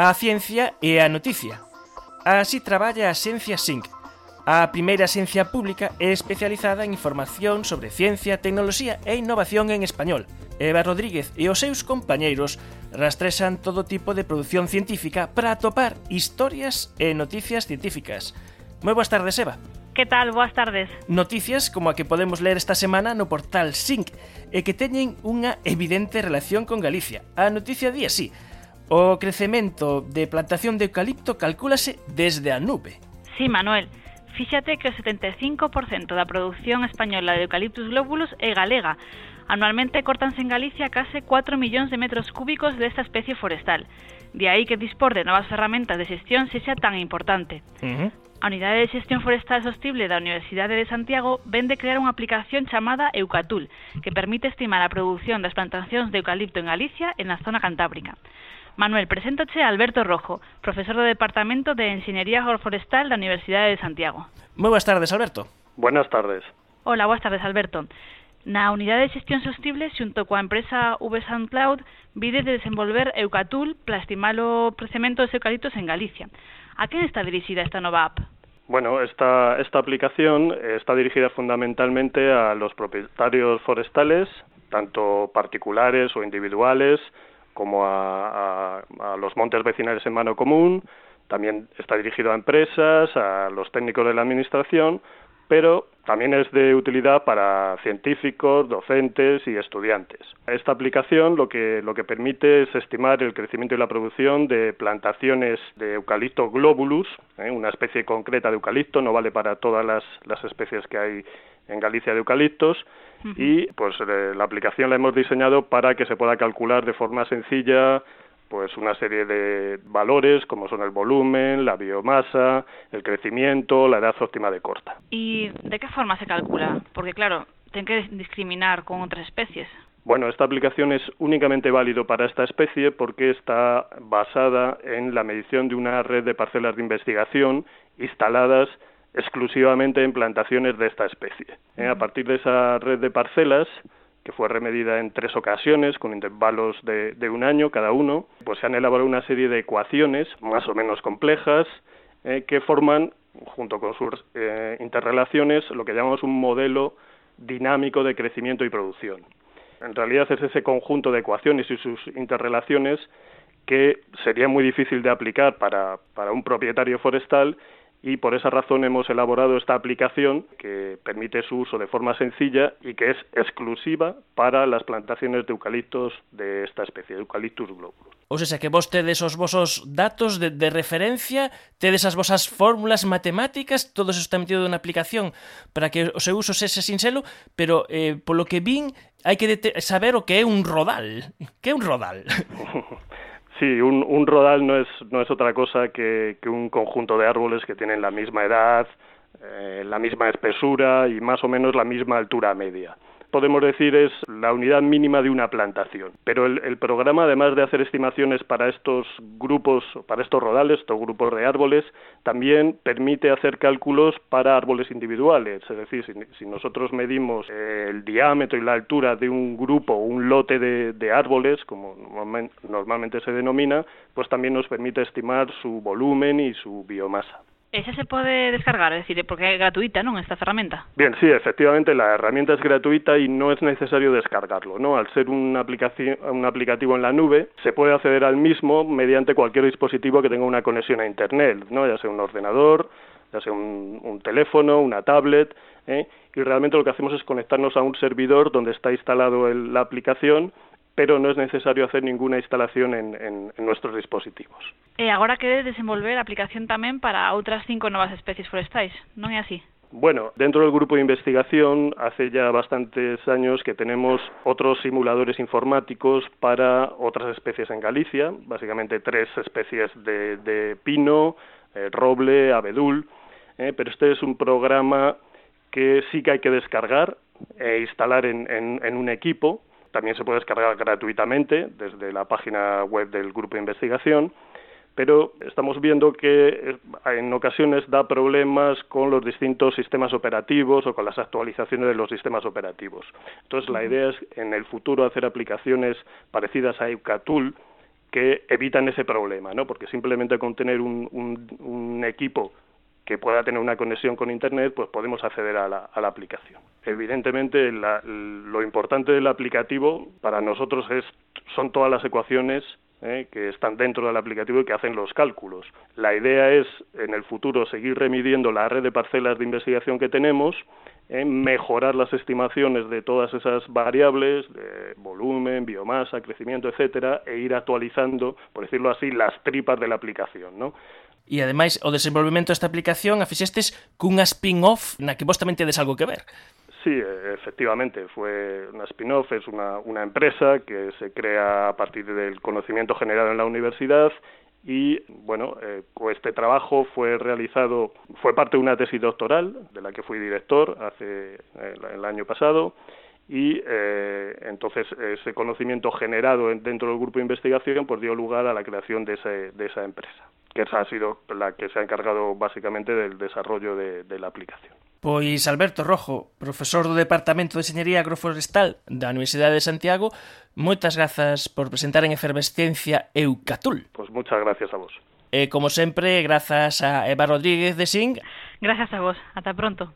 A ciencia é a noticia. Así traballa a Ciencia Sync, a primeira ciencia pública e especializada en información sobre ciencia, tecnoloxía e innovación en español. Eva Rodríguez e os seus compañeiros rastresan todo tipo de produción científica para atopar historias e noticias científicas. Moi boas tardes, Eva. Que tal? Boas tardes. Noticias como a que podemos ler esta semana no portal SYNC e que teñen unha evidente relación con Galicia. A noticia di así. O crecemento de plantación de eucalipto calcúlase desde a nube. Sí, Manuel. Fíxate que o 75% da produción española de eucaliptus glóbulos é galega, Anualmente cortanse en Galicia case 4 millóns de metros cúbicos desta especie forestal. De aí que dispor de novas ferramentas de xestión sexa tan importante. Uh -huh. A Unidade de Xestión Forestal Sostible da Universidade de Santiago vende crear unha aplicación chamada Eucatul, que permite estimar a produción das plantacións de eucalipto en Galicia e na zona cantábrica. Manuel, preséntate a Alberto Rojo, profesor do Departamento de Enxeñería Forestal da Universidade de Santiago. Moi boas tardes, Alberto. Buenas tardes. Hola, boas tardes, Alberto. Na Unidade de Xestión Sostible, xunto coa empresa VSAN Cloud, vide de desenvolver Eucatul para estimar o crecemento dos eucaliptos en Galicia. A quen está dirixida esta nova app? Bueno, esta, esta aplicación está dirigida fundamentalmente a los propietarios forestales, tanto particulares o individuales, como a, a, a los montes vecinales en mano común, también está dirigido a empresas, a los técnicos de la Administración, pero también es de utilidad para científicos, docentes y estudiantes. Esta aplicación lo que, lo que permite es estimar el crecimiento y la producción de plantaciones de eucalipto globulus, ¿eh? una especie concreta de eucalipto, no vale para todas las, las especies que hay en Galicia de eucaliptos, uh -huh. y pues eh, la aplicación la hemos diseñado para que se pueda calcular de forma sencilla pues una serie de valores como son el volumen, la biomasa, el crecimiento, la edad óptima de corta. ¿Y de qué forma se calcula? Porque claro, tienen que discriminar con otras especies. Bueno, esta aplicación es únicamente válido para esta especie porque está basada en la medición de una red de parcelas de investigación instaladas exclusivamente en plantaciones de esta especie. -huh. A partir de esa red de parcelas, que fue remedida en tres ocasiones con intervalos de, de, un año cada uno, pues se han elaborado una serie de ecuaciones más o menos complejas eh, que forman, junto con sus eh, interrelaciones, lo que llamamos un modelo dinámico de crecimiento y producción. En realidad es ese conjunto de ecuaciones y sus interrelaciones que sería muy difícil de aplicar para, para un propietario forestal y por esa razón hemos elaborado esta aplicación que permite su uso de forma sencilla y que es exclusiva para las plantaciones de eucaliptos de esta especie, Eucaliptus globulus. O sea, que vos tedes os vosos datos de, de referencia, tedes as vosas fórmulas matemáticas, todo eso está metido na aplicación para que o seu uso sese sinxelo, pero eh, polo que vin, hai que saber o que é un rodal. Que é un rodal? Sí, un, un rodal no es, no es otra cosa que, que un conjunto de árboles que tienen la misma edad, eh, la misma espesura y más o menos la misma altura media podemos decir es la unidad mínima de una plantación. Pero el, programa, además de hacer estimaciones para estos grupos, para estos rodales, estos grupos de árboles, también permite hacer cálculos para árboles individuales. Es decir, si, nosotros medimos eh, el diámetro y la altura de un grupo o un lote de árboles, como normalmente se denomina, pues también nos permite estimar su volumen y su biomasa. Esa se pode descargar, es decir, porque é gratuita, non, esta ferramenta? Bien, sí, efectivamente, la herramienta es gratuita y no es necesario descargarlo, ¿no? Al ser un, aplicación, un aplicativo en la nube, se puede acceder al mismo mediante cualquier dispositivo que tenga una conexión a Internet, ¿no? Ya sea un ordenador, ya sea un, un teléfono, una tablet, ¿eh? y realmente lo que hacemos es conectarnos a un servidor donde está instalado el, la aplicación pero no es necesario hacer ninguna instalación en, en, en nuestros dispositivos. E agora queres desenvolver a aplicación tamén para outras cinco novas especies forestais, non é así? Bueno, dentro del grupo de investigación hace ya bastantes años que tenemos otros simuladores informáticos para otras especies en Galicia, básicamente tres especies de, de pino, eh, roble, abedul, eh, pero este es un programa que sí que hay que descargar e instalar en, en, en un equipo también se puede descargar gratuitamente desde la página web del grupo de investigación, pero estamos viendo que eh, en ocasiones da problemas con los distintos sistemas operativos o con las actualizaciones de los sistemas operativos. Entonces, la idea es en el futuro hacer aplicaciones parecidas a Eucatul que evitan ese problema, ¿no? Porque simplemente con tener un, un equipo que pueda tener una conexión con Internet, pues podemos acceder a la, aplicación. Evidentemente, lo importante del aplicativo para nosotros es, son todas las ecuaciones eh, que están dentro del aplicativo y que hacen los cálculos. La idea es, en el futuro, seguir remidiendo la red de parcelas de investigación que tenemos, en eh, mejorar las estimaciones de todas esas variables, de volumen, biomasa, crecimiento, etcétera, e ir actualizando, por decirlo así, las tripas de la aplicación, ¿no? E ademais o desenvolvemento desta aplicación a fixestes cunha spin-off na que vos tamén tedes algo que ver. Sí, efectivamente, fue una spin-off, es una, una empresa que se crea a partir del conocimiento generado en la universidad y bueno, eh, este trabajo fue realizado, fue parte de una tesis doctoral de la que fui director hace eh, el año pasado y eh, entonces ese conocimiento generado dentro del grupo de investigación pues dio lugar a la creación de, ese, de esa empresa que esa ha sido la que se ha encargado básicamente del desarrollo de, de la aplicación. Pois Alberto Rojo, profesor do Departamento de Enxeñería Agroforestal da Universidade de Santiago, moitas grazas por presentar en Efervescencia Eucatul. Pois moitas gracias a vos. E como sempre, grazas a Eva Rodríguez de Sing. Grazas a vos, ata pronto.